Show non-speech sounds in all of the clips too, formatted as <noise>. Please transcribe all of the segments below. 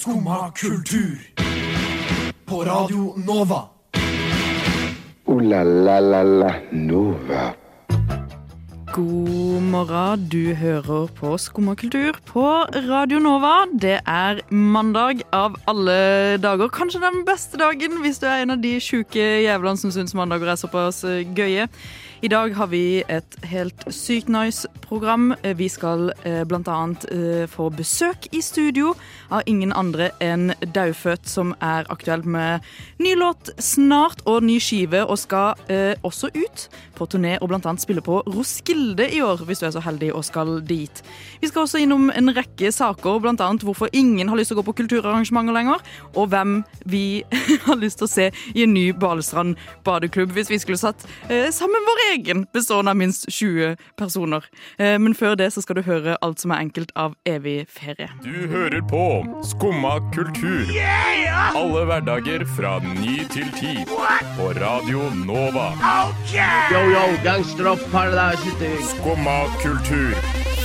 Skumma kultur. På Radio Nova. O-la-la-la-la Nova. God morgen, du hører på Skumma kultur på Radio Nova. Det er mandag av alle dager. Kanskje den beste dagen hvis du er en av de sjuke jævlene som syns mandager er såpass eh, gøye. I dag har vi et helt sykt nice program. Eh, Vi skal eh, annet eh, få besøk i studio av ingen andre enn Daufødt, som er aktuelt med ny låt snart og ny skive, og skal eh, også ut på turné og annet spille på Roskilde i år, hvis du er så heldig og skal dit. Vi skal også innom en rekke saker, annet hvorfor ingen har lyst til å gå på kulturarrangementer lenger, og hvem vi <laughs> har lyst til å se i en ny Balestrand badeklubb hvis vi skulle satt sammen sammen vår egen, bestående av minst 20 personer. Eh, men før det så skal du høre alt som er enkelt av evig ferie. Du hører på Skumma kultur. Alle hverdager fra ny til ti. På Radio Nova. Yo, yo, gangster up paradise. Skumma kultur.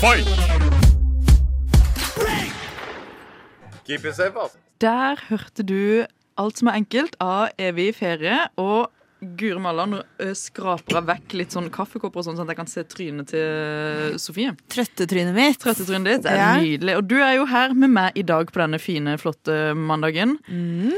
Fight! Keep it safe, altså. Der hørte du alt som er enkelt av evig ferie. Og Guri malla, nå skraper jeg vekk litt sånn kaffekopper, og sånn, sånn at jeg kan se trynet til Sofie. Trøttetrynet mitt. Trøttetrynet ditt er Ja. nydelig. Og du er jo her med meg i dag på denne fine, flotte mandagen.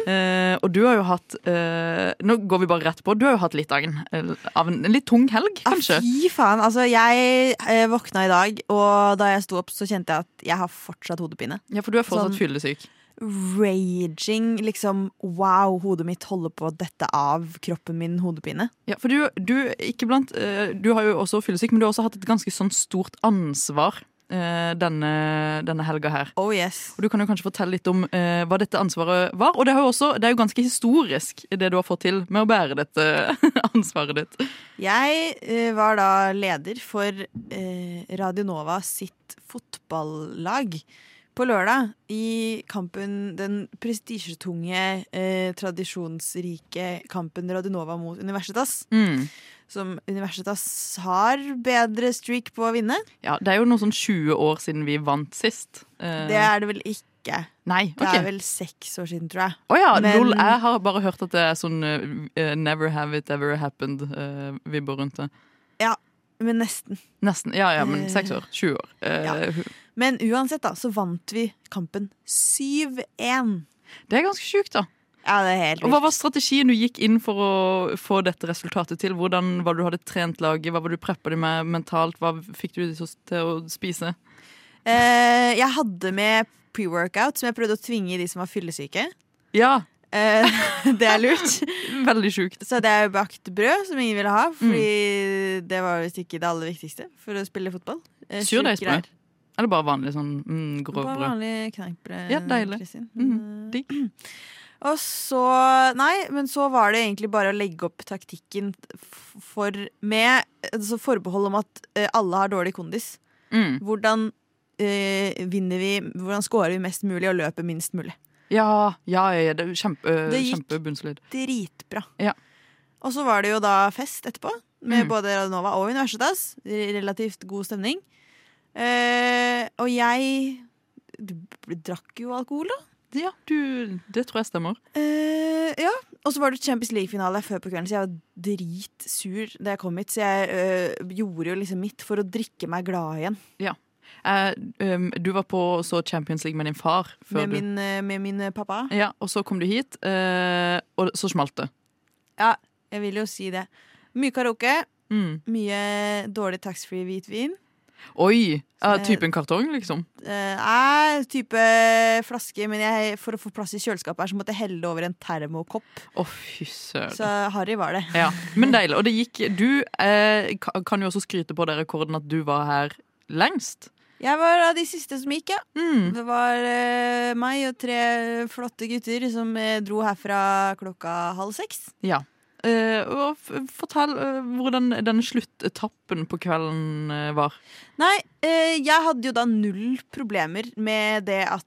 Eh, og du har jo hatt eh, Nå går vi bare rett på. Du har jo hatt litt dagen. en, av en, en litt tung helg, Ah, kanskje? fy faen. Altså, jeg eh, våkna i dag, og da jeg sto opp, så kjente jeg at jeg har fortsatt hodepine. Ja, for du er fortsatt Sånn- fyllesyk. Raging, liksom wow, hodet mitt holder på å dette av kroppen min hodepine. Ja, for du, du, ikke blant, eh, du har jo også fyllesyk, men du har også hatt et ganske sånn stort ansvar eh, denne, denne helga her. Oh yes. Og Du kan jo kanskje fortelle litt om eh, hva dette ansvaret var. Og det, er, jo også, det er jo ganske historisk, det du har fått til med å bære dette <laughs> ansvaret ditt. Jeg eh, var da leder for eh, Radio Nova sitt fotballag på lørdag i kampen, den prestisjetunge, eh, tradisjonsrike kampen Radionova mot Universitas. Mm. Som Universitas har bedre streak på å vinne. Ja, Det er jo noe sånn 20 år siden vi vant sist. Eh, Det er det vel ikke. Nei, Det er vel seks år siden, tror jeg. Å ja, Men- lol, jeg har bare hørt at det er sånn uh, never have it ever happened-vibber rundt det. Ja, Men nesten. Nesten. Ja, ja, men Eh, seks år. 20 år. Eh, ja. Men uansett, da, så vant vi kampen 7-1. Det er ganske sjukt, da. Ja, det er helt Og Hva var strategien du gikk inn for å få dette resultatet til? Hvordan var det du hadde trent laget? Hva var det du preppa dem med mentalt? Hva fikk du dem til å spise? Eh, jeg hadde med pre-workout, som jeg prøvde å tvinge de som var fyllesyke. Ja, Eh, <laughs> det er lurt. <laughs> veldig sjukt. Så hadde jeg bakt brød, som ingen ville ha, Mm. det var visst ikke det aller viktigste for å spille fotball. Eh, Surdeigsbrød? Eller bare vanlig sånn mm, Bare grovbrød? vanlig kneippbrød. Ja, deilig. Mm, Eh, digg. Og så Nei, men så var det egentlig bare å legge opp taktikken for Med altså forbehold om at eh, alle har dårlig kondis. Mm. Hvordan eh, vinner vi Hvordan scorer vi mest mulig og løper minst mulig? Ja, ja, ja, det kjempe, Det gikk. kjempebunnsolid. Dritbra. Ja. Og så var det jo da fest etterpå, med Mm. både Radionova og Universitas. Relativt god stemning. Eh, og jeg Du drakk jo alkohol, da. Ja, du, det tror jeg stemmer. Eh, ja. Og så var det Champions League-finale før på kvelden, så jeg var dritsur da jeg kom hit. Så jeg eh, gjorde jo liksom mitt for å drikke meg glad igjen. Eh, um, du var på og så Champions League med din far. Med min, med min pappa. ja, og så kom du hit, og så smalt det. Ja, jeg vil jo si det. Mye karaoke. Mm. Mye dårlig taxfree hvitvin. Oi! Ja, typen kartong, liksom? Eh, er type flaske, men jeg, for å få plass i kjøleskapet her, så måtte jeg helle det over en termokopp. Å, fy søren. Så harry var det. Ja, men <laughs> deilig. Og det gikk Du eh, kan jo også skryte på det rekorden at du var her lengst. Jeg var av de siste som gikk, ja. Mm. Det var eh, meg og tre flotte gutter som eh, dro herfra klokka halv seks. Ja. Eh, og fortell eh, hvordan denne sluttetappen på kvelden eh, var. Nei, jeg hadde jo da null problemer med det at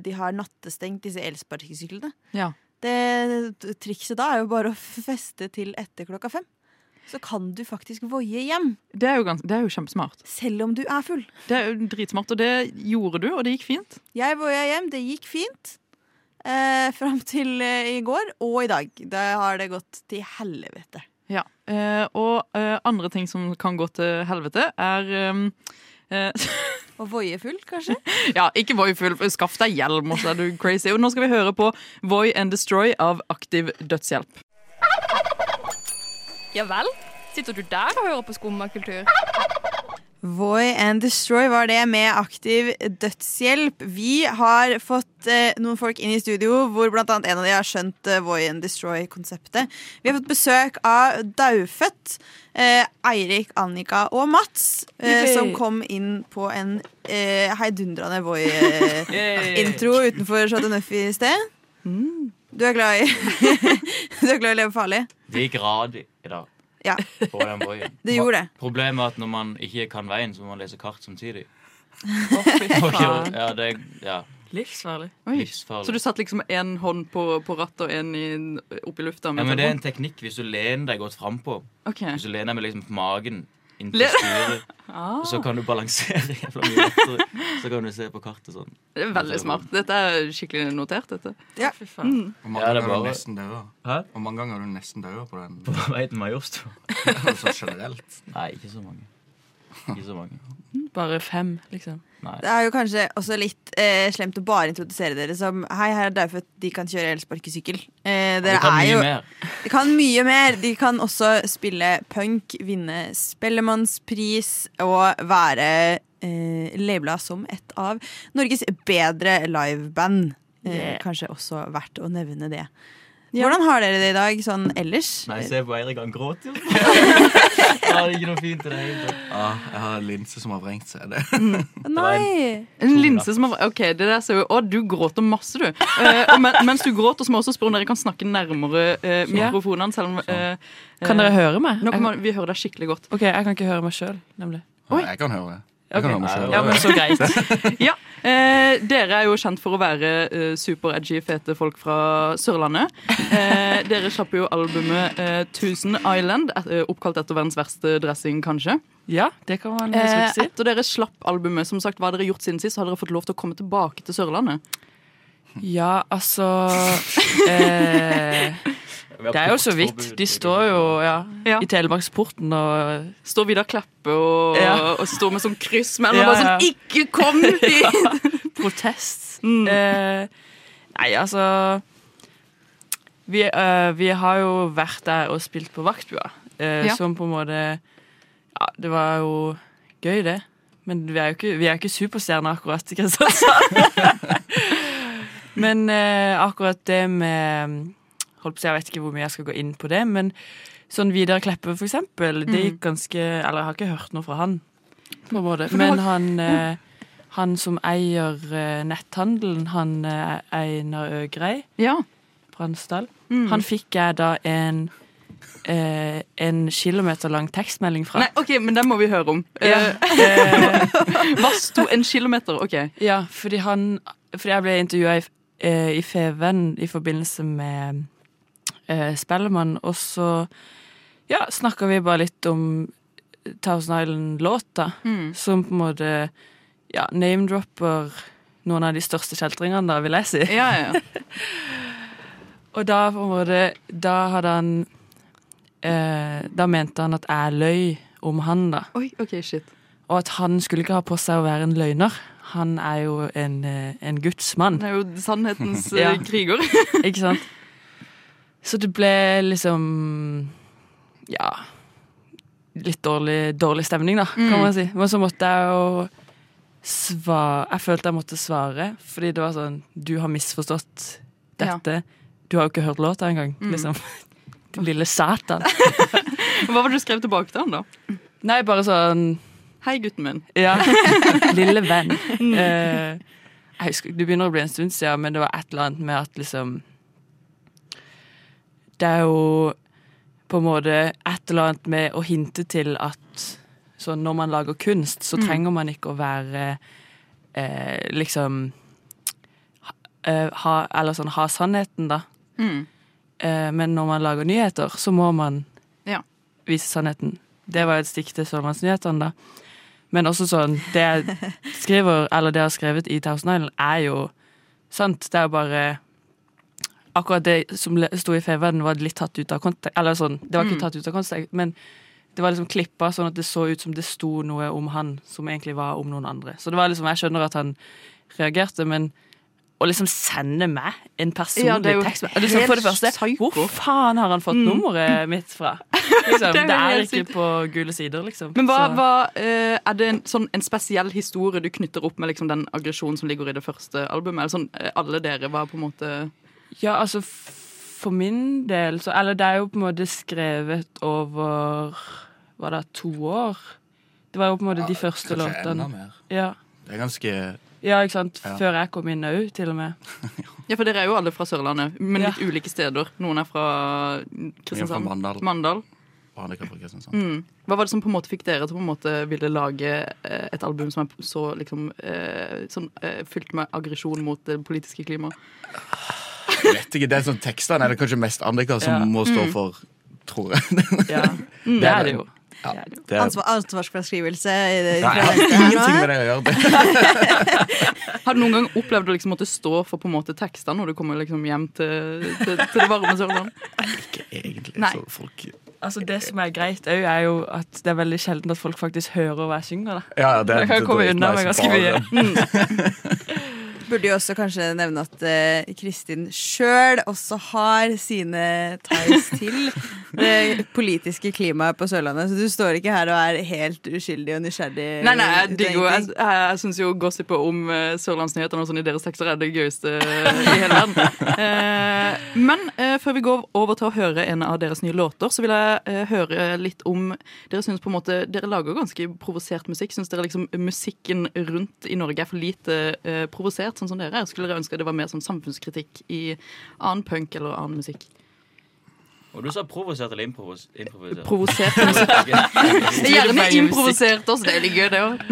de har nattestengt disse elsparkesyklene. Ja. Det trikset da er jo bare å feste til etter klokka fem. Så kan du faktisk voie hjem, Det er jo, gans det er jo kjempesmart. selv om du er full. Det er jo dritsmart, og det gjorde du, og det gikk fint. Jeg voia hjem, det gikk fint. Eh, fram til eh, i går og i dag. Da har det gått til helvete. Ja. Eh, og eh, andre ting som kan gå til helvete, er um, eh, <laughs> Og voiefull, kanskje? <laughs> Ja, ikke Voi full. Skaff deg hjelm, også er du crazy. Og nå skal vi høre på Voi and Destroy av Aktiv dødshjelp. Ja vel? Sitter du der og hører på skummakultur? Voi and Destroy var det med aktiv dødshjelp. Vi har fått eh, noen folk inn i studio hvor blant annet en av de har skjønt eh, Voy and Destroy-konseptet. Vi har fått besøk av Daufødt, eh, Eirik, Annika og Mats, eh, som kom inn på en eh, heidundrende Voy-intro <laughs> utenfor Chateau Neuf i sted. Du er glad i <laughs> Du er glad i å leve farlig? Det gikk rad i dag Ja, på den boien. det gjorde det. Problemet er at når man ikke kan veien, så må man lese kart samtidig. Oh, fy <laughs> faen. ja, det er ja, Livsfarlig. Livsfarlig. Så du satt liksom én hånd på, på rattet og én opp i lufta? Ja, men det er en teknikk hvis du lener deg godt frampå. Okay. Hvis du lener deg med liksom på magen inntil styret, <laughs> Ah, så kan du balansere <laughs> jævla mye lettere. Så kan du se på kartet sånn. det er veldig smart. Dette er skikkelig notert, dette. Ja. Fy faen. Hvor mange Ja, det er ganger har du bare- nesten daua? Hæ? Hvor mange ganger har du nesten daua på den? <laughs> På vei til Majorstua. Altså generelt. Nei, ikke så mange. Ikke så mange. Bare fem, liksom. Nei. Det er jo kanskje også litt eh, slemt å bare introdusere dere som Hei, her er Daufødt, de kan kjøre elsparkesykkel. Eh, Det dere kan er mye jo mer. De kan mye mer. De kan også spille punk, vinne Spellemannspris og være eh, labela som et av Norges bedre liveband. Eh, Yeah. Kanskje også verdt å nevne det. Hvordan har dere det i dag sånn ellers? Nei, se på Eirik, han gråter jo. <laughs> ah, det er ikke noe fint i det hele tatt. Ja, jeg har en linse som har vrengt seg. Det. <laughs> Nei! En linse som har Ok, det der ser jo Å, du gråter masse, du. Uh, og men, mens du gråter, så må jeg også spørre om dere kan snakke nærmere uh, mikrofonene. Selv om uh, Kan dere høre meg? Nå kan man, vi hører deg skikkelig godt. Ok, jeg kan ikke høre meg sjøl, nemlig. Ja, jeg kan høre det. Jeg kan Ok. høre meg selv. Ja, men så greit. <laughs> Ja, eh, Dere er jo kjent for å være eh, super-edgy, fete folk fra Sørlandet. Eh, dere slapp jo albumet eh, 1000 Island, et, eh, oppkalt etter verdens verste dressing, kanskje. Ja, det kan man Eh, si. etter dere slapp albumet, som sagt, hva har dere gjort siden sist? Så hadde dere fått lov til å komme tilbake til Sørlandet? Ja, altså eh, Det er jo så vidt. De står jo ja, Ja. i Telemarksporten og Står Vidar Kleppe og, Ja. og står med sånn kryss mellom Ja, bare sånn Ikke kom <laughs> hit! protest. Mm. Eh, nei, altså vi, eh, vi har jo vært der og spilt på Vaktbua, eh, Ja. som på en måte Ja, det var jo gøy, det. Men vi er jo ikke, vi er ikke superstjerner akkurat i Kristiansand. <laughs> men eh, akkurat det med Holdt på å si, Jeg vet ikke hvor mye jeg skal gå inn på det, men sånn Vidar Kleppe, for eksempel, det gikk ganske Eller jeg har ikke hørt noe fra han, på en måte. Men han eh, han som eier eh, netthandelen, han eh, Einar Øgrei Ja. Bransdal, Mm. han fikk jeg da en eh, en kilometer lang tekstmelding fra. Nei, OK, men den må vi høre om. Ja, Eh, eh, <laughs> hva sto en kilometer? OK. ja fordi han Fordi jeg ble intervjua i, i Feven i forbindelse med eh, Spellemann, og så ja, snakka vi bare litt om Thousand Island-låta, Mm. som på en måte ja, name-dropper noen av de største kjeltringene, da, vil jeg si. Ja, ja. <laughs> Og da på en måte Da hadde han eh, Da mente han at jeg løy om han, da. Oi, OK, shit. Og at han skulle ikke ha på seg å være en løgner. Han er jo en, eh, en Guds mann. Det er jo sannhetens <laughs> eh, Ja. kriger. Ikke sant? Så det ble liksom Ja Litt dårlig, dårlig stemning, da, kan Mm. man si. Men så måtte jeg jo svare Jeg følte jeg måtte svare, fordi det var sånn Du har misforstått Ja. dette. Du har jo ikke hørt låta engang. Mm. Liksom. <laughs> Din lille satan. <laughs> Hva var det du skrev tilbake til han, da? Nei, bare sånn Hei, gutten min. <laughs> Ja. Lille venn. Uh, jeg husker, det begynner å bli en stund siden, men det var et eller annet med at liksom Det er jo på en måte et eller annet med å hinte til at sånn når man lager kunst, så Mm. trenger man ikke å være eh, liksom ha, eh, ha, Eller sånn ha sannheten, da. Mm. Eh, men når man lager nyheter, så må man Ja. vise sannheten. Det var et stikk til Sørlandsnyhetene, da. Men også sånn Det jeg <laughs> skriver, eller det jeg har skrevet i Thousand Island, er jo sant. Det er jo bare akkurat det som sto i Feverden, var litt tatt ut av kontekst. Eller sånn, det var ikke Mm. tatt ut av kontekst, men det var liksom klippa sånn at det så ut som det sto noe om han som egentlig var om noen andre. Så det var liksom, jeg skjønner at han reagerte, men å liksom sende meg en personlig Ja, det er jo tekst liksom, For det første, hvor faen har han fått Mm. nummeret <laughs> mitt fra? Liksom, Det er det, er ikke sykt. på gule sider, liksom. Men hva, hva, eh, er det en, sånn, en spesiell historie du knytter opp med liksom, den aggresjonen som ligger i det første albumet? Eller sånn, eh, alle dere var på en måte Ja, altså for min del så Eller det er jo på en måte skrevet over Var det to år? Det var jo på en måte de første låtene. enda mer. Ja. Det er ganske ja, ikke sant. Ja. Før jeg kom inn òg, til og med. <laughs> Ja, for dere er jo alle fra Sørlandet, men Ja. litt ulike steder. Noen er fra Kristiansand. fra Mandal. Mandal. Fra Kristiansand. Mm. Hva var det som på en måte fikk dere til på en måte ville lage eh, et album som er så liksom eh, sånn, eh, fylt med aggresjon mot det politiske klimaet? Vet ikke, det er sånn Tekstene er det kanskje mest Annika som Ja. må stå Mm. for, tror jeg. <laughs> Ja, det er det jo. Ja, det er, Ansvar, ansvarsfraskrivelse i det, Nei, jeg har ingenting med det å gjøre. <laughs> Har du noen gang opplevd å liksom måtte stå for på en måte tekster når du kommer liksom hjem til, til, til det varme Sørlandet? Ikke egentlig. Nei. Så folk Altså Det som er greit òg, er jo at det er veldig sjelden at folk faktisk hører hva jeg synger. da Ja, det, det- kan det- komme er unna med ganske mye. <laughs> Burde jo også kanskje nevne at eh, Kristin sjøl også har sine ties til det politiske klimaet på Sørlandet. Så du står ikke her og er helt uskyldig og nysgjerrig. Nei, nei, jeg digger Jeg, jeg, jeg syns jo gossipet om uh, Sørlandsnyhetene og sånn i deres tekster er det gøyeste i hele verden. Uh, <laughs> men uh, før vi går over til å høre en av deres nye låter, så vil jeg eh, høre litt om Dere synes på en måte Dere lager ganske provosert musikk. Syns dere liksom musikken rundt i Norge er for lite eh, provosert, sånn som dere er? Skulle dere ønske det var mer sånn samfunnskritikk i annen punk eller annen musikk? Og du sa provosert eller improvos improvisert? Provosert. <laughs> Gjerne improvisert også, det er litt gøy, det òg.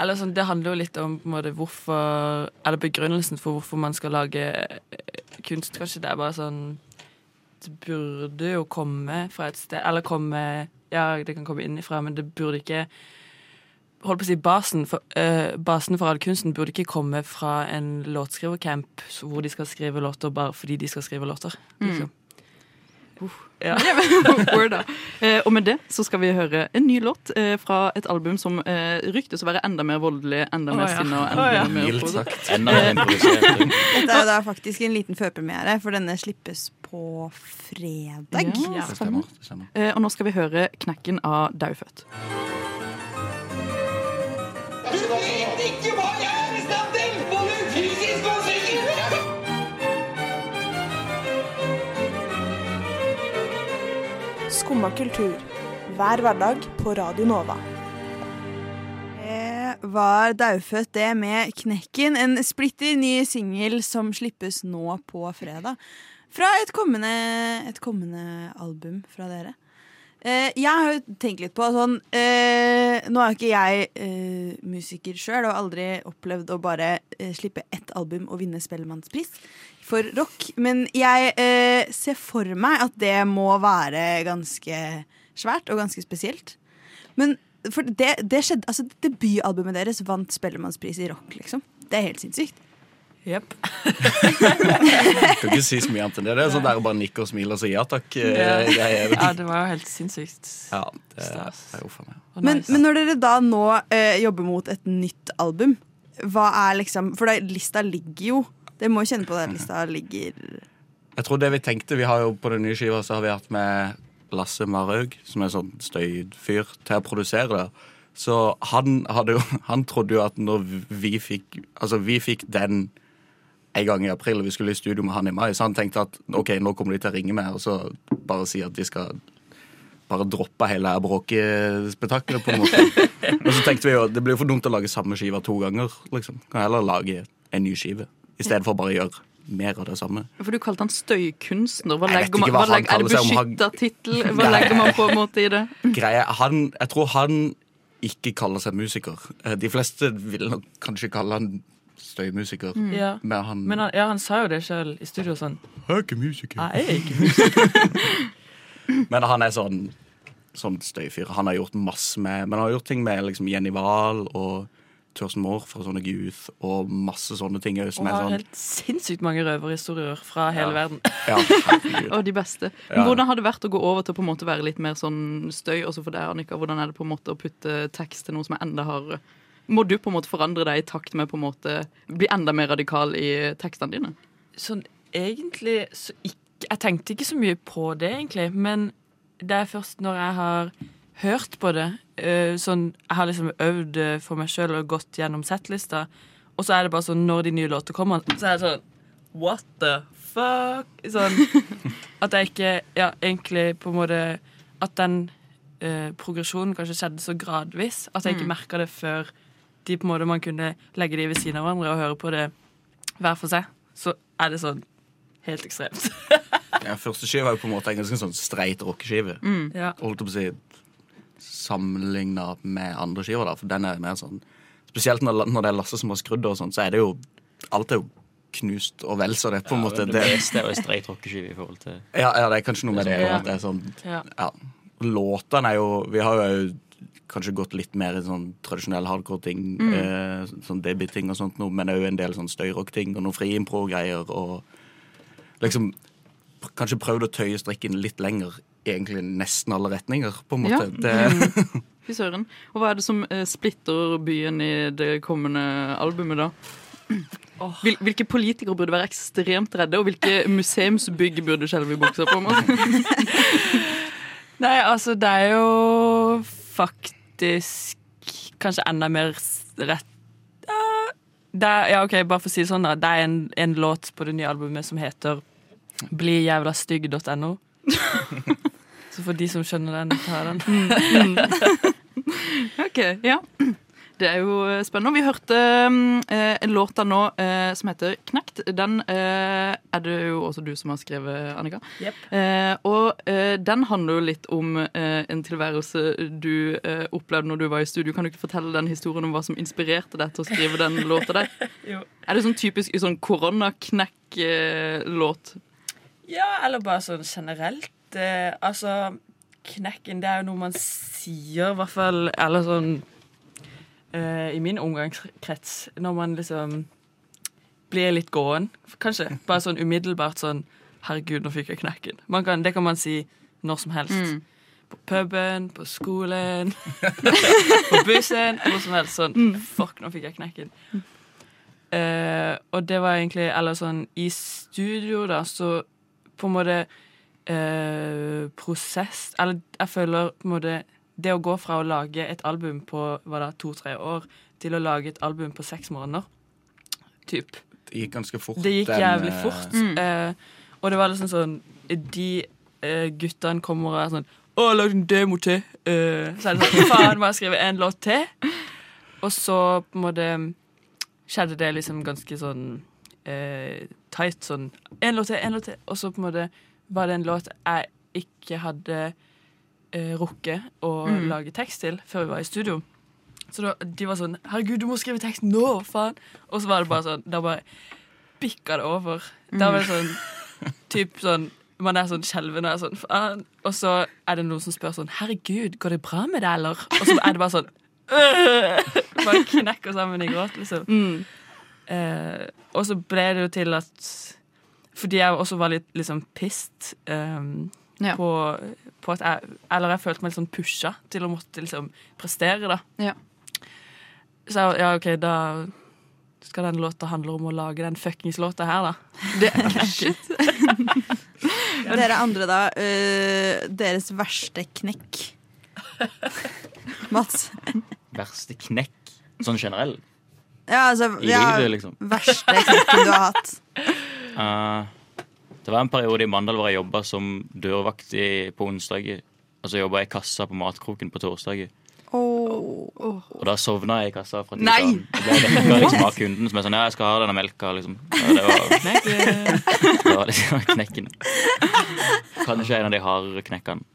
Eller sånn, Det handler jo litt om på en måte, hvorfor Eller begrunnelsen for hvorfor man skal lage eh, kunst. Kanskje det er bare sånn Det burde jo komme fra et sted Eller komme Ja, det kan komme innifra, men det burde ikke Holdt på å si Basen for, uh, basen for all kunsten burde ikke komme fra en låtskrivercamp hvor de skal skrive låter bare fordi de skal skrive låter. Liksom. Mm. Uh. Ja. <laughs> uh, og med det så skal vi høre en ny låt eh, fra et album som eh, ryktes å være enda mer voldelig, enda mer Å, ja. sinna og enda oh, ja. mer Mildt sagt. Enda mer improvisert. Dette er jo da faktisk en liten førpremiere, for denne slippes på fredag. Ja, stemmer. Eh, og nå skal vi høre 'Knekken' av Daufødt. Skumma kultur. Hver hverdag på Radio Nova. Det var Daufødt det med Knekken, en splitter ny singel som slippes nå på fredag. Fra et kommende, et kommende album fra dere. Eh, jeg har jo tenkt litt på sånn eh, Nå er jo ikke jeg eh, musiker sjøl og har aldri opplevd å bare eh, slippe ett album og vinne Spellemannspris for rock. Men jeg eh, ser for meg at det må være ganske svært og ganske spesielt. Men for det, det skjedde Altså, debutalbumet deres vant Spellemannspris i rock, liksom. Det er helt sinnssykt. Jepp. Kan ikke si så mye annet enn det. Det er sånn der bare nikke og smile og si ja takk. eh, Ja. det var jo helt sinnssykt. Ja, det er, det er jo for meg. Men, nice. men når dere da nå eh, jobber mot et nytt album, hva er liksom For da, lista ligger jo Dere må kjenne på det lista ligger Jeg tror det vi tenkte Vi har jo på den nye skiva så har vi hatt med Lasse Marhaug, som er sånn støyfyr, til å produsere det. Så han, hadde jo, han trodde jo at når vi fikk Altså, vi fikk den en gang i april, og vi skulle i studio med han i mai, så han tenkte at OK, nå kommer de til å ringe meg og så bare si at de skal bare droppe hele bråkespetakkelet, på en måte. <laughs> Men så tenkte vi jo det blir jo for dumt å lage samme skiva to ganger, liksom. Kan heller lage en ny skive. I stedet for bare å gjøre mer av det samme. For du kalte han støykunstner. Hva legger man, hva hva legger, er det beskyttertittel? <laughs> Hva Nei. legger man på en måte i det? <laughs> Greie, han, jeg tror han ikke kaller seg musiker. Eh, De fleste vil nok kanskje kalle han støymusiker. Mm. Ja. Men han, Men han, ja, han sa jo det sjøl i studio sånn. Jeg er ikke musiker. Jeg er ikke <laughs> musiker. Men han er sånn, sånn støyfyr. Han har gjort masse med Men han har gjort ting med liksom, Jenny Wahl og Thurston Moore fra sånne Youth og masse sånne ting Og har sånn helt sinnssykt mange røverhistorier fra hele <laughs> Ja. verden. Ja. Og de beste. Ja. Men Hvordan har det vært å gå over til å på en måte være litt mer sånn støy? Også for deg, Annika, Hvordan er det på en måte å putte tekst til noe som er enda hardere? Må du på en måte forandre deg i takt med på en måte bli enda mer radikal i tekstene dine? Sånn egentlig så ikke Jeg tenkte ikke så mye på det, egentlig. Men det er først når jeg har hørt på det eh, Sånn Jeg har liksom øvd eh, for meg sjøl og gått gjennom settlista, og så er det bare sånn når de nye låter kommer, så er det sånn What the fuck? Sånn <laughs> at jeg ikke Ja, egentlig på en måte At den eh, progresjonen kanskje skjedde så gradvis at jeg ikke Mm. merka det før de på en måte man kunne legge de ved siden av hverandre og høre på det hver for seg. Så er det sånn helt ekstremt. <laughs> Ja, første skive er jo på en måte en ganske sånn streit rockeskive. Mm. Ja. Holdt opp på å si Sammenligna med andre skiver, da, for den er mer sånn Spesielt når, når det er Lasse som har skrudd, og sånt, så er det jo Alt er jo knust og vel så det, på en måte. Det beste er jo streit rockeskive i forhold til Ja, ja, det er kanskje noe med det. Det er sånn, Ja. Låtene er jo Vi har jo kanskje gått litt mer i sånn tradisjonell hardcore-ting. Mm. Eh, sånn debut-ting og sånt, noe, men òg en del sånn støyrock-ting og noe friimpro-greier. Og liksom kanskje prøvd å tøye strikken litt lenger egentlig nesten alle retninger, på en måte. Ja. Det, <laughs> Fy søren. Og hva er det som eh, splitter byen i det kommende albumet, da? Hvil, hvilke politikere burde være ekstremt redde, og hvilke <laughs> museumsbygg burde skjelve i buksa på? <laughs> Nei, altså, det er jo faktisk kanskje enda mer rett er, ja, OK, bare for å si det sånn, da. Det er en, en låt på det nye albumet som heter Blijævlastygg.no. Så for de som skjønner den, tar den. <laughs> Ok, ja. Det er jo eh, spennende. Vi hørte mm, eh, en låt da nå eh, som heter 'Knekt'. Den eh, er det jo også du som har skrevet, Annika. Jep. Eh, og eh, den handler jo litt om eh, en tilværelse du eh, opplevde når du var i studio. Kan du ikke fortelle den historien om hva som inspirerte deg til å skrive den låta der? <laughs> Jo. Er det sånn typisk sånn koronaknekk-låt? Ja, eller bare sånn generelt. Eh, altså, knekken, det er jo noe man sier, i hvert fall Eller sånn eh, I min omgangskrets, når man liksom blir litt gåen. Kanskje. Bare sånn umiddelbart sånn Herregud, nå fikk jeg knekken. Man kan, det kan man si når som helst. Mm. På puben, på skolen, <laughs> på bussen, hvor som helst. Sånn Fuck, nå fikk jeg knekken. Uh, og det var egentlig Eller sånn i studio, da, så på en måte eh, prosess Eller jeg føler på en måte Det å gå fra å lage et album på hva da, to-tre år til å lage et album på seks måneder Typ. det gikk ganske fort. Det gikk jævlig den, fort. Eh, og det var liksom sånn De eh, guttene kommer og er sånn 'Å, jeg har lagd en demo til.' Eh, så er det sånn 'Faen, må jeg skrive en låt til?' Og så på en måte skjedde det liksom ganske sånn eh, tight. Sånn 'En låt til, en låt til.' Og så på en måte var det en låt jeg ikke hadde eh, rukket å Mm. lage tekst til før vi var i studio. Så da, de var sånn 'Herregud, du må skrive tekst nå, faen!' Og så var det bare sånn Da bare bikka det over. Da var det sånn <laughs> Typ sånn Man er sånn skjelven og er sånn faen. Og så er det noen som spør sånn 'Herregud, går det bra med deg, eller?' Og så er det bare sånn «Øh!» Bare knekker sammen i gråt, liksom. Mm. Eh, og så ble det jo til at Fordi jeg også var litt liksom pissed um, Ja. på, på at jeg Eller jeg følte meg litt sånn pusha til å måtte liksom prestere, da. Ja. Så jeg, ja, OK, da skal den låta handle om å lage den fuckings låta her, da. Det er <laughs> shit. <laughs> Dere andre, da. Uh, deres verste knekk. Mats. Verste knekk sånn generell. Ja, altså, I ja, livet, liksom. Verste knekken du har hatt. <laughs> Eh, det var en periode i Mandal hvor jeg jobba som dørvakt i, på onsdager. Og så jobba i kassa på Matkroken på torsdager. Og da sovna jeg i kassa fra til annen. Ble vekka liksom, av kunden som er sånn Ja, jeg skal ha denne melka, liksom. Ja, det, var, <laughs> det var liksom <laughs> knekken. Kanskje en av de hardere knekkene.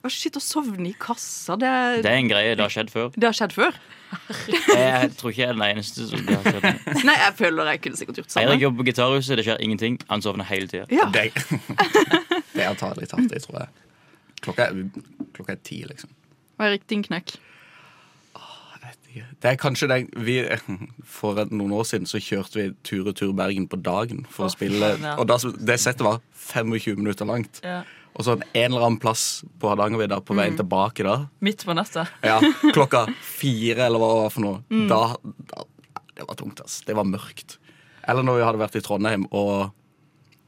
Å, skitt å sovne i kassa, det, er, Det er en greie. Det har skjedd før. det har skjedd før? <laughs> Jeg tror ikke jeg er den eneste som det har skjedd med. <laughs> Nei, jeg føler jeg kunne sikkert gjort Eirik samme. jobber på Gitarhuset, det skjer ingenting. Han sovner hele tida. Ja. Det, <laughs> det er å tatt, i, tror jeg. Klokka er, klokka er ti, liksom. Hva er riktig knekk? Jeg. Det er kanskje den vi, For noen år siden så kjørte vi tur-retur Bergen på dagen for Å, å spille. ja. Og da, det settet var 25 minutter langt. Ja. Og så en eller annen plass på Hardangervidda på veien Mm. tilbake da. Midt på natta. Ja, <laughs> klokka fire, eller hva det var for noe. Mm. Da, da Det var tungt, ass. Det var mørkt. Eller når vi hadde vært i Trondheim og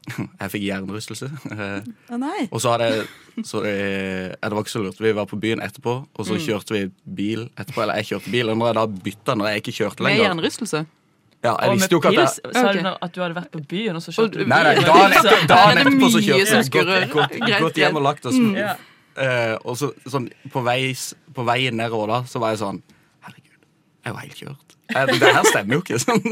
<laughs> jeg fikk hjernerystelse. <laughs> Oh, nei. og så hadde jeg så det, det var ikke så lurt. Vi var på byen etterpå, og så Mm. kjørte vi bil etterpå. Eller jeg kjørte bil, og når jeg da bytta når jeg ikke kjørte lenger Med hjernerystelse? Ja, jeg Og visste jo ikke at pils, jeg Sa okay. du nå at du hadde vært på byen, og så kjørte du Nei, nei, dagen etter, Her <laughs> dagen er det så som jeg gått, gått, gått hjem og lagt oss. Mm. Eh, og så sånn på, veis, på veien nedover da, så var jeg sånn Herregud, jeg er jo helt kjørt. Eh, Det her stemmer jo ikke. Sånn.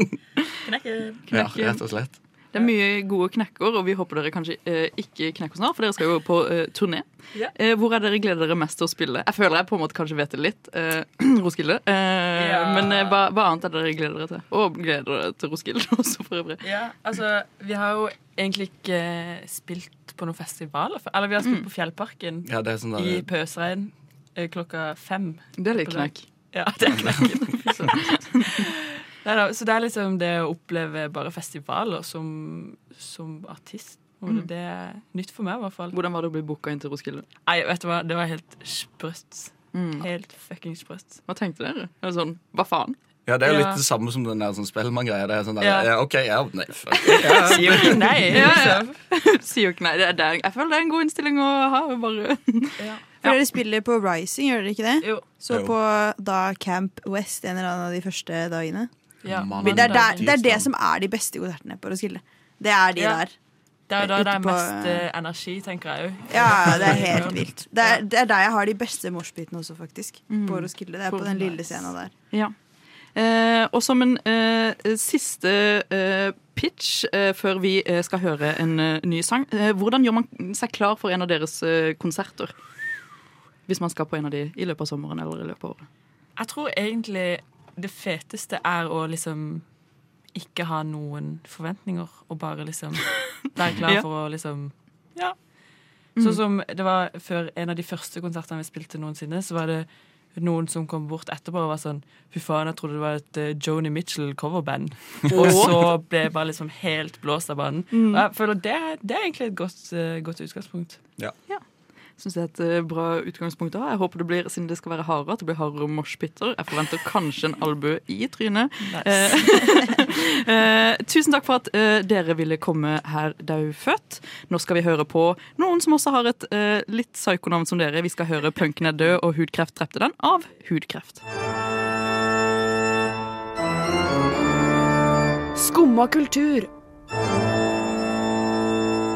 Ja, rett og slett. Det er mye gode knekker, og vi håper dere kanskje eh, ikke knekker snart, for dere skal jo på eh, turné. Ja. Eh, hvor er dere gleder dere mest til å spille? Jeg føler jeg på en måte kanskje vet det litt. Eh, <clears throat> Roskilde. Eh, Ja. Men eh, hva, hva annet er dere gleder dere til? Og gleder dere til Roskilde <laughs> også, for øvrig. Ja, altså, vi har jo egentlig ikke spilt på noen festivaler. Eller vi har spilt Mm. på Fjellparken Ja, det er sånn der- i pøsregn klokka fem. Det er litt knekk. Ja, det er knekken. <laughs> Neida, så det er liksom det å oppleve bare festivaler som, som artist. Mm. Det er nytt for meg, i hvert fall. Hvordan var det å bli booka inn til Roskilde? Nei, vet du hva, det var helt sprøtt. Mm. Helt fucking sprøtt. Hva tenkte dere? Eller sånn, Hva faen? Ja, det er jo Ja. litt det samme som den der sånn Spellemann-greia. Det er sånn der, Ja. ja. OK, ja, nei, fuck. Ja. <laughs> Sier jo ikke nei. Ja, ja. liksom. <laughs> Sier jo ikke nei. Det er, det er, jeg føler det er en god innstilling å ha. Bare For dere spiller på Rising, gjør dere ikke det? Jo. Så på da Camp West en eller annen av de første dagene. Ja, Det er, der, det er det som er de beste konsertene på Roskilde. Det er de Ja. der. Det er da det er mest uh, energi, tenker jeg òg. Ja, det er helt <laughs> vilt. Det er, det er der jeg har de beste morsbitene også, faktisk. Mm. På Roskilde. Det er på den lille scenen der. Ja. Eh, og som en eh, siste eh, pitch eh, før vi eh, skal høre en eh, ny sang, eh, hvordan gjør man seg klar for en av deres eh, konserter? Hvis man skal på en av de i løpet av sommeren eller i løpet av året. Jeg tror egentlig det feteste er å liksom ikke ha noen forventninger, og bare liksom være <laughs> klar Ja. for å liksom Ja. Mm. Sånn som det var før en av de første konsertene vi spilte noensinne, så var det noen som kom bort etterpå og var sånn Fy faen, jeg trodde det var et uh, Joni Mitchell-coverband. <laughs> og så ble jeg bare liksom helt blåst av banen. Mm. Og jeg føler det, det er egentlig et godt, uh, godt utgangspunkt. Syns det er et eh, bra utgangspunkt. da. Jeg håper det blir, siden det skal være hardere, at det blir hardere moshpiter. Jeg forventer kanskje en albue i trynet. Nice. <laughs> eh, tusen takk for at eh, dere ville komme her daufødt. Nå skal vi høre på noen som også har et eh, litt psykonavn som dere. Vi skal høre 'Punken er død' og 'Hudkreft drepte den' av Hudkreft. Skumma kultur.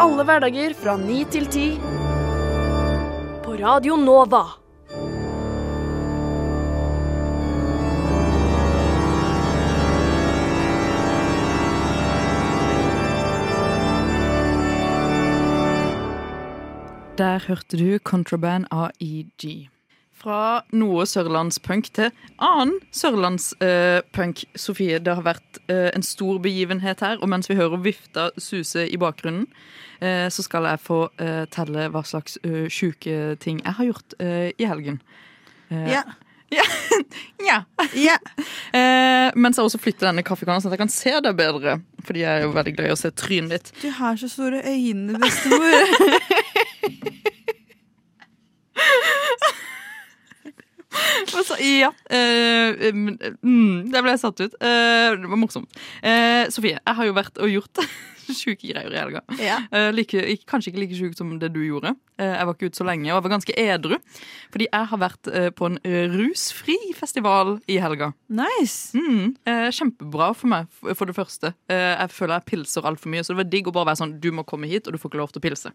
Alle hverdager fra ni til ti. Radio Nova. Der hørte du 'Contraband' av EG. Fra noe sørlandspunk til annen sørlandspunk. Sofie, det har vært eh, en stor begivenhet her, og mens vi hører vifta suse i bakgrunnen, eh, så skal jeg få eh, telle hva slags uh, sjuke ting jeg har gjort eh, i helgen. Eh, Ja. Ja. <laughs> ja. Ja. <laughs> Eh, mens jeg også flytter denne kaffekanna, sånn at jeg kan se deg bedre. Fordi jeg er jo veldig glad i å se trynet ditt. Du har så store øyne, bestemor. <laughs> <laughs> Altså, ja. Uh, mm, der ble jeg satt ut. Uh, det var morsomt. Uh, Sofie, jeg har jo vært og gjort <laughs> <laughs> sjuke greier i helga. Ja. Uh, like, kanskje ikke like sjukt som det du gjorde. Uh, jeg var ikke ute så lenge, og jeg var ganske edru. Fordi jeg har vært uh, på en rusfri festival i helga. Nice. Mm, kjempebra for meg, for det første. Jeg føler jeg pilser altfor mye, så det var digg å bare være sånn Du må komme hit, og du får ikke lov til å pilse.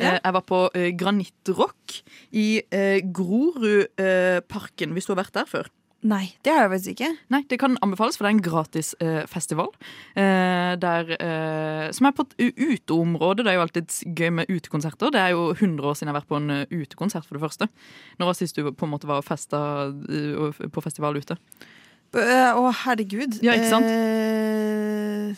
Ja. Jeg var på Granittrock i Grorudparken, hvis du har vært der før. Nei, det har jeg faktisk ikke. Nei, Det kan anbefales, for det er en gratis eh, festival. Eh, der, eh, som er på et uteområde. Det er jo alltid gøy med utekonserter. Det er jo 100 år siden jeg har vært på en eh, utekonsert, for det første. Når var sist du på en måte var og festa eh, på festival ute? Øh, Å, herregud. Ja, ikke sant? Eh,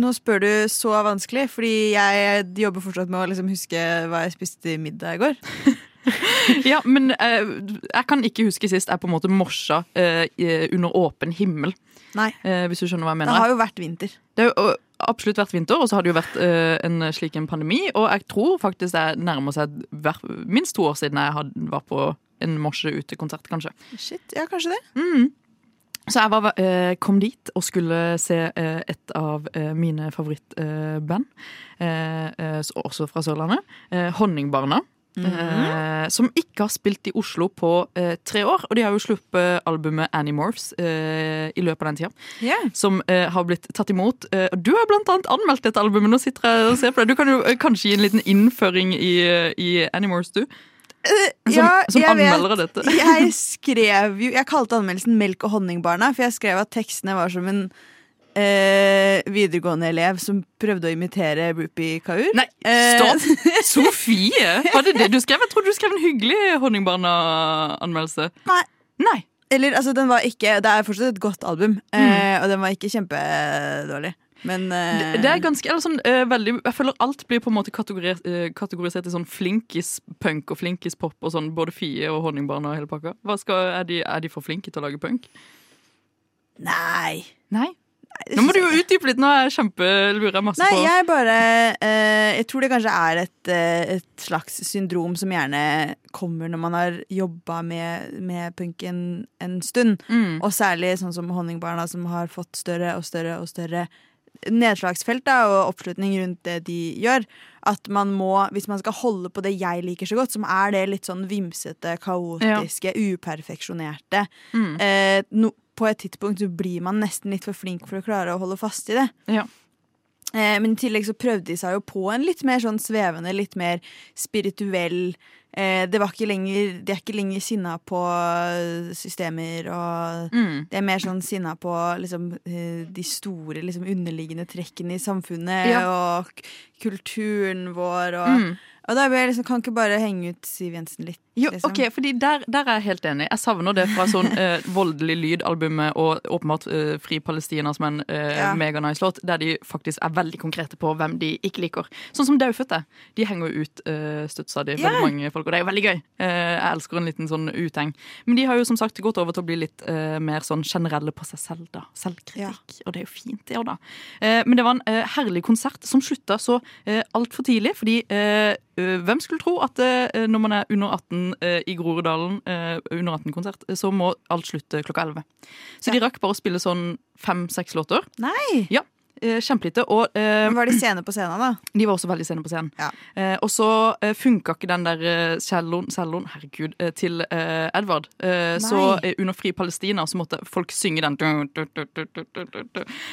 nå spør du så vanskelig, fordi jeg jobber fortsatt med å liksom huske hva jeg spiste i middag i går. <laughs> <laughs> ja, men eh, jeg kan ikke huske sist jeg på en måte morsa eh, under åpen himmel. Nei. Eh, hvis du skjønner hva jeg mener. Det har jo vært vinter. Det har jo absolutt vært vinter, og så har det jo vært ø, en slik en pandemi. Og jeg tror faktisk det nærmer seg minst to år siden jeg had, var på en morse ute-konsert, kanskje. Shit, ja, kanskje det. Mm. Så jeg var, kom dit og skulle se et av mine favorittband, også fra Sørlandet. Eh, eh, som ikke har spilt i Oslo på eh, tre år. Og de har jo sluppet albumet Animorphs eh, i løpet av den tida. Som eh, har blitt tatt imot. Eh, du har blant annet anmeldt dette albumet. Nå sitter jeg og ser på det. Du kan jo kanskje gi en liten innføring i, i Animorphs, du? Som, ja, som jeg anmelder av dette. Jeg skrev jo Jeg kalte anmeldelsen 'Melk og honningbarna', for jeg skrev at tekstene var som en eh, videregående elev som prøvde å imitere Rupi Kaur. Nei, stopp! <laughs> Sofie! Var det det du skrev? Jeg trodde du skrev en hyggelig Honningbarna-anmeldelse. Nei. Nei. Eller, altså, den var ikke Det er fortsatt et godt album, eh, og den var ikke kjempedårlig. Men uh, Det, det er ganske eller sånn, uh, veldig, Jeg føler alt blir på en måte kategoris, uh, kategorisert i sånn flinkis-punk og flinkis-pop og sånn, både Fie og Honningbarna og hele pakka. Skal, er, de, er de for flinke til å lage punk? Nei. Nei? Nå må du jo utdype litt. Nå er jeg kjempe, lurer jeg masse Nei, på. jeg bare eh, Jeg tror det kanskje er et, eh, et slags syndrom som gjerne kommer når man har jobba med, med punken en, stund. Mm. Og særlig sånn som Honningbarna, som har fått større og større og større nedslagsfelt da, og oppslutning rundt det de gjør. At man må, hvis man skal holde på det jeg liker så godt, som er det litt sånn vimsete, kaotiske, uperfeksjonerte Mm. eh, no, På et tidspunkt så blir man nesten litt for flink for å klare å holde fast i det. Ja. Eh, men i tillegg så prøvde de seg jo på en litt mer sånn svevende, litt mer spirituell eh, det var ikke lenger, De er ikke lenger sinna på systemer, og Mm. de er mer sånn sinna på liksom, eh, de store liksom, underliggende trekkene i samfunnet Ja. og kulturen vår. Og, Mm. og da ble jeg liksom, kan ikke bare henge ut Siv Jensen litt. Jo, liksom. ok, fordi der, der er jeg helt enig. Jeg savner det fra sånn eh, <laughs> voldelig lydalbumet og åpenbart eh, Fri Palestina som en eh, Ja. mega-nice låt, der de faktisk er veldig konkrete på hvem de ikke liker. Sånn som Daufødte. De henger jo ut eh, stadig, yeah. veldig mange folk, og det er jo veldig gøy. Eh, jeg elsker en liten sånn utheng. Men de har jo som sagt gått over til å bli litt eh, mer sånn generelle på seg selv, da. Selvkritikk. Og det er jo fint, det òg, da. Eh, men det var en eh, herlig konsert som slutta så eh, altfor tidlig, fordi hvem skulle tro at når man er under 18 eh, i Groruddalen, eh, under 18-konsert, eh, så må alt slutte klokka 11. Så de rakk bare å spille sånn fem-seks låter. Nei! Ja, Kjempelite. Og eh, Men var de sene på scenen, da? <clears throat> de var også veldig sene på scenen. Eh, og så eh, funka ikke den der eh, celloen, celloen herregud, eh, til eh, Edvard. Eh, så eh, under Fri Palestina så måtte folk synge den.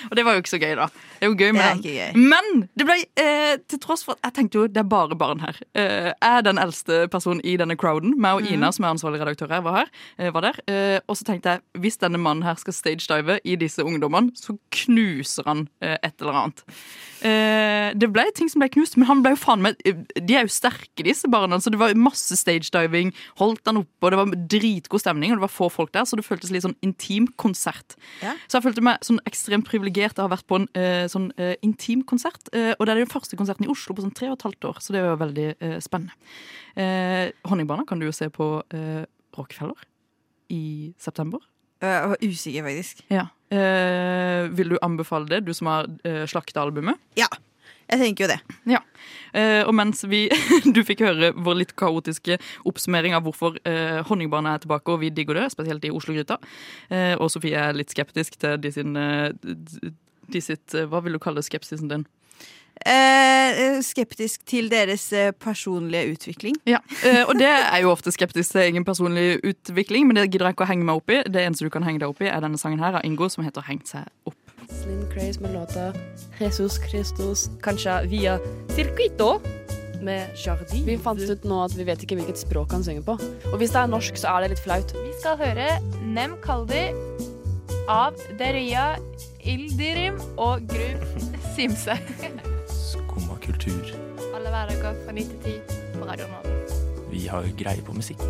Og det var jo ikke så gøy, da. Det er jo gøy med Det er den. gøy. Men det ble, eh, til tross for at jeg tenkte jo det er bare barn her. Eh, jeg er den eldste personen i denne crowden. Meg og Ina, Ina, som er ansvarlig redaktør her, var her. Eh, var der. Eh, og så tenkte jeg hvis denne mannen her skal stagedive i disse ungdommene, så knuser han eh, et eller annet. Eh, det ble ting som ble knust, men han ble jo faen meg De er jo sterke, disse barna, så det var masse stagediving. Holdt han oppe, og det var dritgod stemning, og det var få folk der, så det føltes litt sånn intimkonsert. Ja. Så jeg følte meg sånn ekstremt privilegert av å ha vært på en eh, sånn intim konsert, Eh, og det er den første konserten i Oslo på sånn tre og et halvt år, så det var jo veldig eh, spennende. Eh, Honningbarna kan du jo se på eh, Rockefeller i september. Jeg var usikker, faktisk. Ja. Eh, vil du anbefale det, du som har eh, slakta albumet? Ja. Jeg tenker jo det. Ja. Eh, og mens vi <laughs> du fikk høre vår litt kaotiske oppsummering av hvorfor eh, Honningbarna er tilbake, og vi digger det, spesielt i Oslo-gryta, eh, og Sofie er litt skeptisk til de sin eh, de sitt, eh, Hva vil du kalle skepsisen din? Eh, skeptisk til deres eh, personlige utvikling. Ja, eh, og det er jo ofte skeptisk til egen personlig utvikling, men det gidder jeg ikke å henge meg opp i. Det eneste du kan henge deg opp i, er denne sangen her av Ingo som heter 'Hengt seg opp'. Slim Craze med låta Jesus Christus, kanskje via Circuito med Jardin. Vi fant ut nå at vi vet ikke hvilket språk han synger på. Og hvis det er norsk, så er det litt flaut. Vi skal høre Nem Kaldi av Deria Ildirim og Gru <laughs> Simse. <laughs> Skumma kultur. Alle hverdager fra 9 til 10 på Radio Nova. Vi har greie på musikk.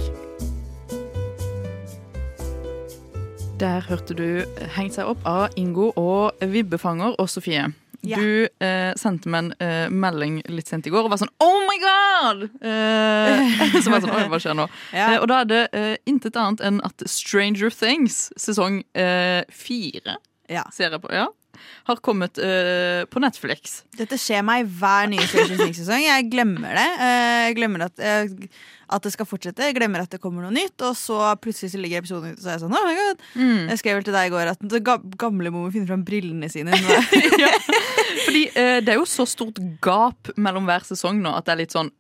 Der hørte du 'Hengt seg opp' av Ingo og Vibbefanger og Sofie. Yeah. Du eh, sendte meg en eh, melding litt sent i går og var sånn Oh my god! Eh, <laughs> så var jeg sånn, Oi, hva skjer nå? Yeah. Eh, og da er det eh, intet annet enn at Stranger Things sesong eh, fire ser jeg på, ja, har kommet uh, på Netflix. Dette skjer meg hver nye Stranger Things-sesong. Jeg glemmer det. Uh, Jeg glemmer at, uh, at det skal fortsette. Jeg glemmer at det kommer noe nytt, og så plutselig så ligger episoden ute, og så er jeg sånn oh my god. Mm. Jeg skrev vel til deg i går at ga- gamle må finne fram brillene sine. <laughs> Fordi eh, det er jo så stort gap mellom hver sesong nå at det er litt sånn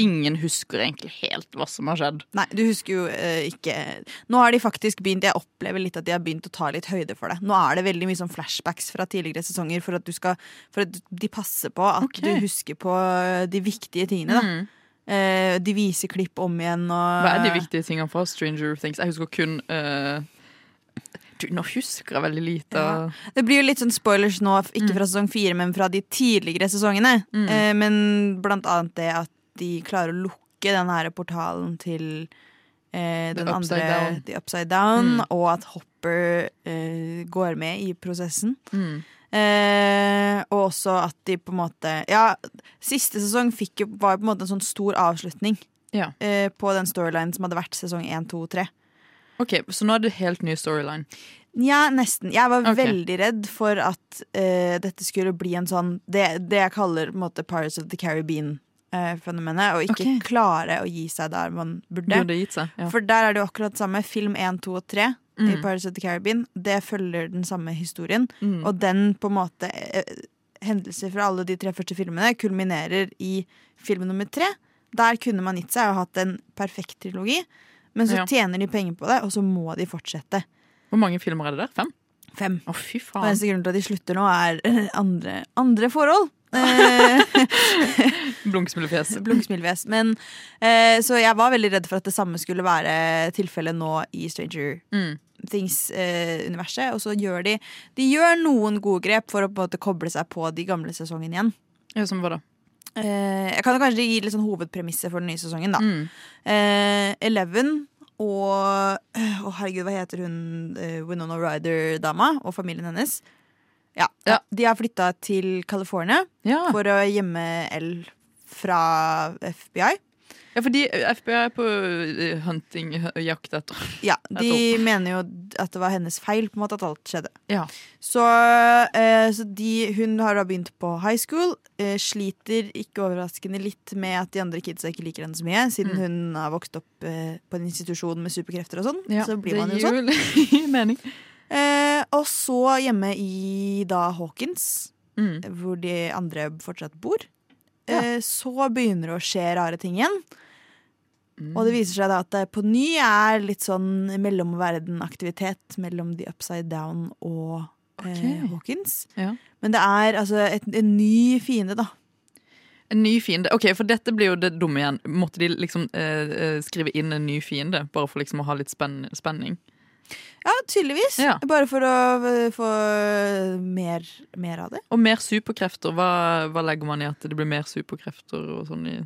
Ingen husker egentlig helt hva som har skjedd. Nei, du husker jo uh, ikke Nå har de faktisk begynt Jeg opplever litt at de har begynt å ta litt høyde for det. Nå er det veldig mye sånn flashbacks fra tidligere sesonger for at, du skal, for at de passer på at okay. du husker på de viktige tingene. Mm. Uh, de viser klipp om igjen og Hva er de viktige tingene fra Stranger Things? Jeg husker kun uh du, Nå husker jeg veldig lite. Ja. Det blir jo litt sånn spoilers nå, ikke fra sesong fire, men fra de tidligere sesongene. Mm. Eh, men blant annet det at de klarer å lukke den her portalen til eh, den Upside andre Down. The Upside Down, Mm. og at Hopper eh, går med i prosessen. Mm. Eh, og også at de på en måte Ja, siste sesong fikk var på en måte en sånn stor avslutning Ja. eh, på den storylinen som hadde vært sesong 1, 2 3. Ok, Så nå er det helt ny storyline. Ja, nesten. Jeg var okay. veldig redd for at eh, dette skulle bli en sånn Det, det jeg kaller måte Pirates of the Caribbean-fenomenet. og ikke okay. klare å gi seg der man burde. Burde seg, ja. For der er det jo akkurat det samme. Film 1, 2 og 3 i Mm. Pirates of the Caribbean. Det følger den samme historien. Mm. Og den på en måte eh, Hendelser fra alle de tre første filmene kulminerer i film nummer tre. Der kunne man gitt seg og hatt en perfekt trilogi. Men så Ja. tjener de penger på det, og så må de fortsette. Hvor mange filmer er det der? Fem? Fem. Å, fy Og eneste grunn til at de slutter nå, er eh, <laughs> andre, andre forhold. Eh, <laughs> Blunksmilefjes. Men eh, Så jeg var veldig redd for at det samme skulle være tilfellet nå i Stranger Mm. Things-universet. og så gjør de De gjør noen gode grep for å på en måte koble seg på de gamle sesongene igjen. Ja, som hva da? Eh, jeg kan jo kanskje gi litt sånn hovedpremisset for den nye sesongen, da. Mm. Eh, Eleven og Å, herregud, hva heter hun? Eh, Winona Ryder-dama og familien hennes. Ja, ja. De har flytta til California Ja. for å gjemme L fra FBI. Ja, fordi FBI er på hunting hunting, jakt etter Ja, De mener jo at det var hennes feil på en måte at alt skjedde. Ja. Så, eh, så de, hun har da begynt på high school. Eh, sliter ikke overraskende litt med at de andre kidsa ikke liker henne så mye, siden Mm. hun har vokst opp eh, på en institusjon med superkrefter og sånn. Ja, så blir man jo gir sånn. <laughs> jo mening. Eh, og så hjemme i da Hawkins, Mm. hvor de andre fortsatt bor. Eh, så begynner det å skje rare ting igjen. Mm. Og det viser seg da at det på ny er litt sånn mellomverdenaktivitet mellom The Upside Down og eh, Hawkins. Ja. Men det er altså et, en ny fiende, da. En ny fiende. Ok, For dette blir jo det dumme igjen. Måtte de liksom eh, eh, skrive inn en ny fiende? Bare for liksom å ha litt spenn spenning? Ja, tydeligvis. Ja. Bare for å eh, få mer, mer av det. Og mer superkrefter. Hva, hva legger man i at det blir mer superkrefter og sånn i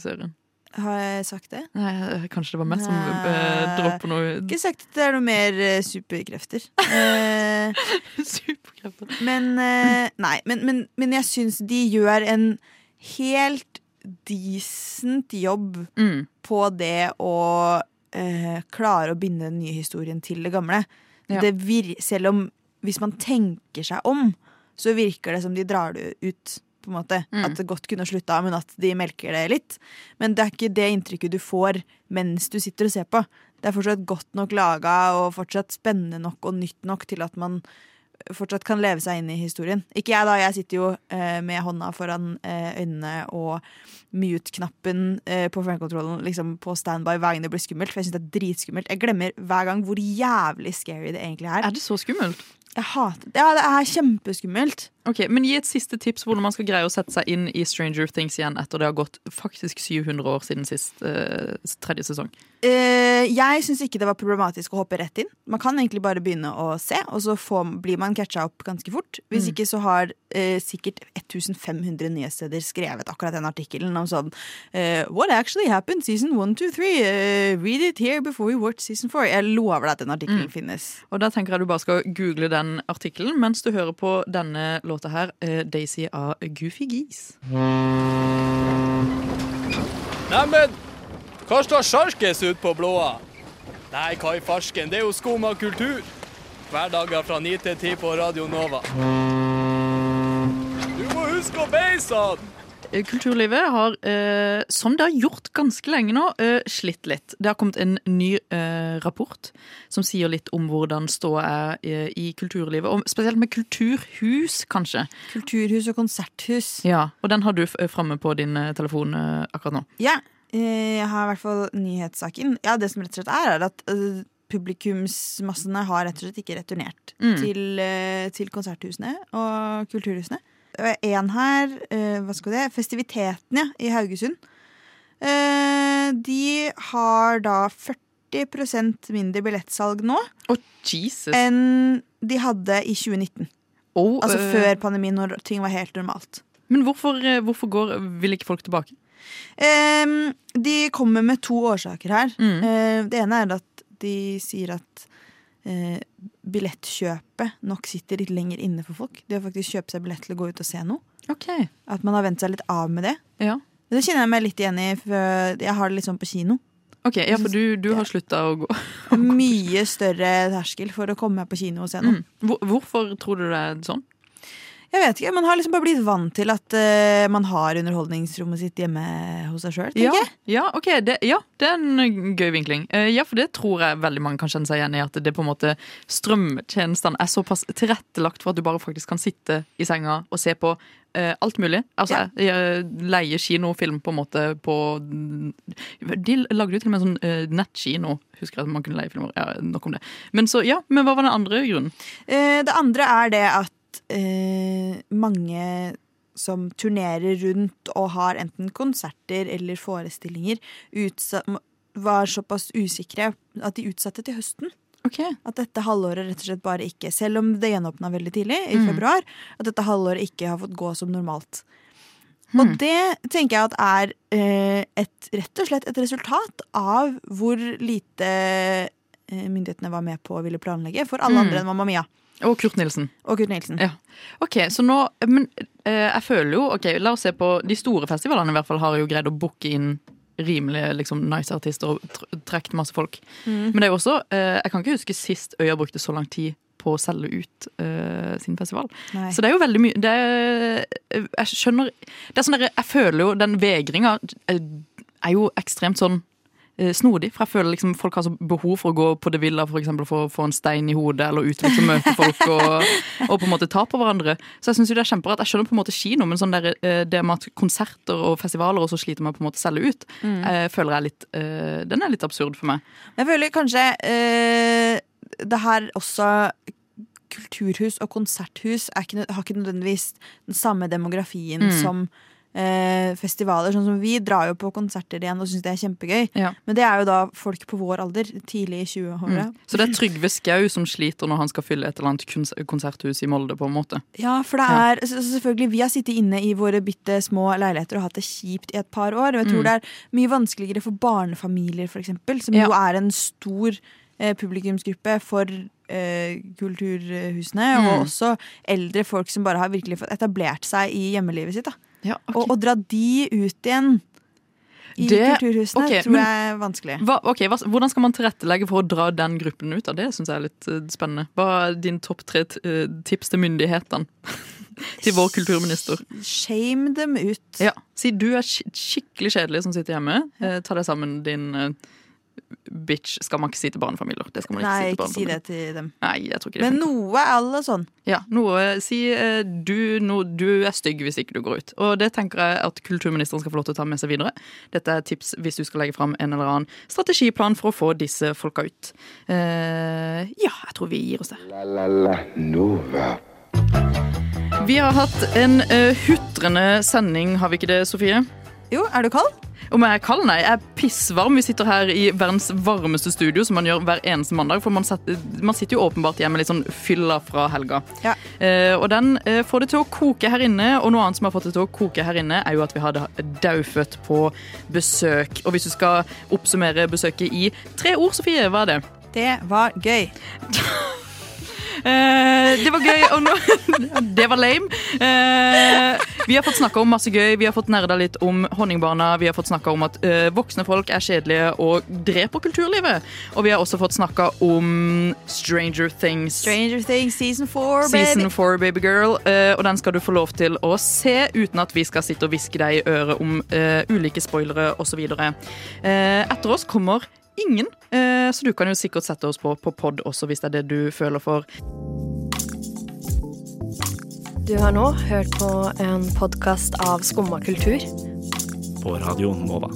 serien? Har jeg sagt det? Nei, eh, Kanskje det var meg som uh, dropper noe Ikke sagt at det er noe mer eh, superkrefter. Eh, <laughs> Superkrefter. Men eh, Nei, men, men, men jeg syns de gjør en helt decent jobb Mm. på det å eh, klare å binde den nye historien til det gamle. Ja. Det selv om Hvis man tenker seg om, så virker det som de drar det ut. På en måte. Mm. At det godt kunne slutta, men at de melker det litt. Men det er ikke det inntrykket du får mens du sitter og ser på. Det er fortsatt godt nok laga og fortsatt spennende nok og nytt nok til at man fortsatt kan leve seg inn i historien. Ikke jeg, da. Jeg sitter jo eh, med hånda foran eh, øynene og mute-knappen eh, på fjernkontrollen liksom på standby hver gang det blir skummelt. For jeg syns det er dritskummelt. Jeg glemmer hver gang hvor jævlig scary det egentlig er. Er det så skummelt? Jeg hater det. Ja, det er kjempeskummelt. Ok, Men gi et siste tips hvordan man skal greie å sette seg inn i Stranger Things igjen etter det har gått faktisk 700 år siden sist eh, tredje sesong. Eh, jeg syns ikke det var problematisk å hoppe rett inn. Man kan egentlig bare begynne å se, og så får, blir man catcha opp ganske fort. Hvis Mm. ikke så har eh, sikkert 1500 nyhetssteder skrevet akkurat den artikkelen om sånn eh, What actually happened season 1, 2, 3? Uh, read it here before you watch season 4. Jeg lover deg at den artikkelen Mm. finnes. Og da tenker jeg du bare skal google den den artikkelen mens du hører på denne låta her, eh, Daisy av Goofy Geese. Neimen, hva står sjarkes ut på blåa? Nei, hva i farsken, det er jo skum av kultur. Hverdager fra 9 til 10 på Radio Nova. Du må huske å beise han! Kulturlivet har, eh, som det har gjort ganske lenge nå, eh, slitt litt. Det har kommet en ny eh, rapport som sier litt om hvordan ståa er eh, i kulturlivet. Og spesielt med kulturhus, kanskje. Kulturhus og konserthus. Ja, Og den har du framme på din eh, telefon eh, akkurat nå. Ja, jeg har i hvert fall nyhetssaken. Ja, Det som rett og slett er, er at publikumsmassene har rett og slett ikke returnert Mm. til, til konserthusene og kulturhusene. En her, eh, hva skal det, Festivitetene i Haugesund. Eh, de har da 40% mindre billettsalg nå Jesus. enn de hadde i 2019. Oh, altså eh, før pandemien, når ting var helt normalt. Men hvorfor, hvorfor går, vil ikke folk tilbake? Ehm, de kommer med to årsaker her. Mm. Uh, det ene er at de sier at eh, billettkjøpet nok sitter litt lenger inne for folk. Det å faktisk kjøpe seg billett til å gå ut og se noe. At man har vent seg litt av med det. Ja. Det kjenner jeg meg litt igjen i, for jeg har det litt sånn på kino. Ok, Ja, for du, du har slutta å gå. <laughs> Mye større terskel for å komme på kino og se noe. Mm. Hvorfor tror du det er sånn? Jeg vet ikke, Man har liksom bare blitt vant til at uh, man har underholdningsrommet sitt hjemme hos seg sjøl. Ja, ja, okay, det, ja, det er en gøy vinkling. Uh, ja, for det tror jeg veldig mange kan kjenne seg igjen i. At det på en måte strømtjenestene er såpass tilrettelagt for at du bare faktisk kan sitte i senga og se på eh, alt mulig. Altså, ja. leie kinofilm på en måte på De lagde jo til og med en sånn nettkino. Husker jeg at man kunne leie filmer. Ja, nok om det. Men så, ja, men hva var den andre grunnen? Det andre er det at eh, mange som turnerer rundt og har enten konserter eller forestillinger, var såpass usikre at de utsatte til høsten. At dette halvåret rett og slett bare ikke, selv om det gjenåpna veldig tidlig, i Mm. februar, at dette halvåret ikke har fått gå som normalt. Og det tenker jeg at er eh, et, rett og slett et resultat av hvor lite myndighetene var med på å ville planlegge for alle Mm. andre enn Mamma Mia. Og Kurt Nilsen. Og Kurt Nilsen. Ja. Ok, så nå Men eh, jeg føler jo Ok, la oss se på De store festivalene i hvert fall har jo greid å booke inn rimelig liksom, nice artister og tr trukket masse folk. Mm. Men det er jo også eh, Jeg kan ikke huske sist Øya brukte så lang tid på å selge ut eh, sin festival. Nei. Så det er jo veldig mye det er, Jeg skjønner Det er sånn der, Jeg føler jo den vegringa er jo ekstremt sånn eh, snodig. For jeg føler liksom folk har så behov for å gå på Det Villa for eksempel, for å få en stein i hodet, eller ut og møte <laughs> folk og, og på en måte ta på hverandre. Så jeg synes det er kjempebra. Jeg skjønner på en måte kino, men sånn der, eh, det med at konserter og festivaler også sliter med å på en måte selge ut, Mm. eh, føler jeg litt eh, Den er litt absurd for meg. Jeg føler kanskje øh, det her også Kulturhus og konserthus er ikke, har ikke nødvendigvis den samme demografien Mm. som eh, festivaler. Sånn som Vi drar jo på konserter igjen og syns det er kjempegøy. Ja. Men det er jo da folk på vår alder, tidlig i 20-åra. Mm. Så det er Trygve Skau som sliter når han skal fylle et eller annet konserthus i Molde, på en måte. Ja, for det er ja. så selvfølgelig Vi har sittet inne i våre bitte små leiligheter og hatt det kjipt i et par år. Og jeg tror Mm. det er mye vanskeligere for barnefamilier, eksempel, som Ja. jo er en stor eh, publikumsgruppe for eh, kulturhusene. Mm. Og også eldre folk som bare har virkelig fått etablert seg i hjemmelivet sitt. Da. Ja, og, og dra de ut igjen i Det- kulturhusene okay, tror men- jeg er vanskelig. Hva, ok, hva, Hvordan skal man tilrettelegge for å dra den gruppen ut? av Det synes jeg er litt uh, spennende. Hva er din topp tre eh, tips til myndighetene? <laughs> til vår kulturminister. Shame dem ut. Ja, Si du er sk skikkelig kjedelig som sitter hjemme. Uh, ta deg sammen, din bitch. Skal man ikke si til barnefamilier. Det skal man ikke Nei, si til ikke si det til dem. Nei, jeg tror ikke det Men noe er alle sånn. Ja, noe, Si eh, du, no, du er stygg hvis ikke du går ut. Og det tenker jeg at kulturministeren skal få lov til å ta med seg videre. Dette er tips hvis du skal legge fram en eller annen strategiplan for å få disse folka ut. Uh, ja, jeg tror vi gir oss der. La la la Nova. Vi har hatt en uh, hutrende sending, har vi ikke det, Sofie? Jo, er du kald? Om jeg er kald? Nei, jeg er pissvarm. Vi sitter her i verdens varmeste studio, som man gjør hver eneste mandag. For man, setter, man sitter jo åpenbart hjemme litt sånn fylla fra helga. Ja. Eh, og den eh, får det til å koke her inne, og noe annet som har fått det til å koke her inne, er jo at vi hadde Daufødt på besøk. Og hvis du skal oppsummere besøket i tre ord, Sofie, hva er det? Det var gøy. <laughs> Eh, det var gøy, og nå <laughs> Det var lame. Eh, vi har fått snakka om masse gøy. Vi har fått nerda litt om Honningbarna. Vi har fått snakka om at eh, voksne folk er kjedelige og dreper kulturlivet. Og vi har også fått snakka om Stranger Things. Stranger Things season four, Season 4, baby girl. Og den skal du få lov til å se uten at vi skal sitte og hviske deg i øret om ulike spoilere osv. Uh, etter oss kommer ingen, eh, så du kan jo sikkert sette oss på på pod også hvis det er det du føler for. Du har nå hørt på en podkast av Skumma kultur. På Radio Nova.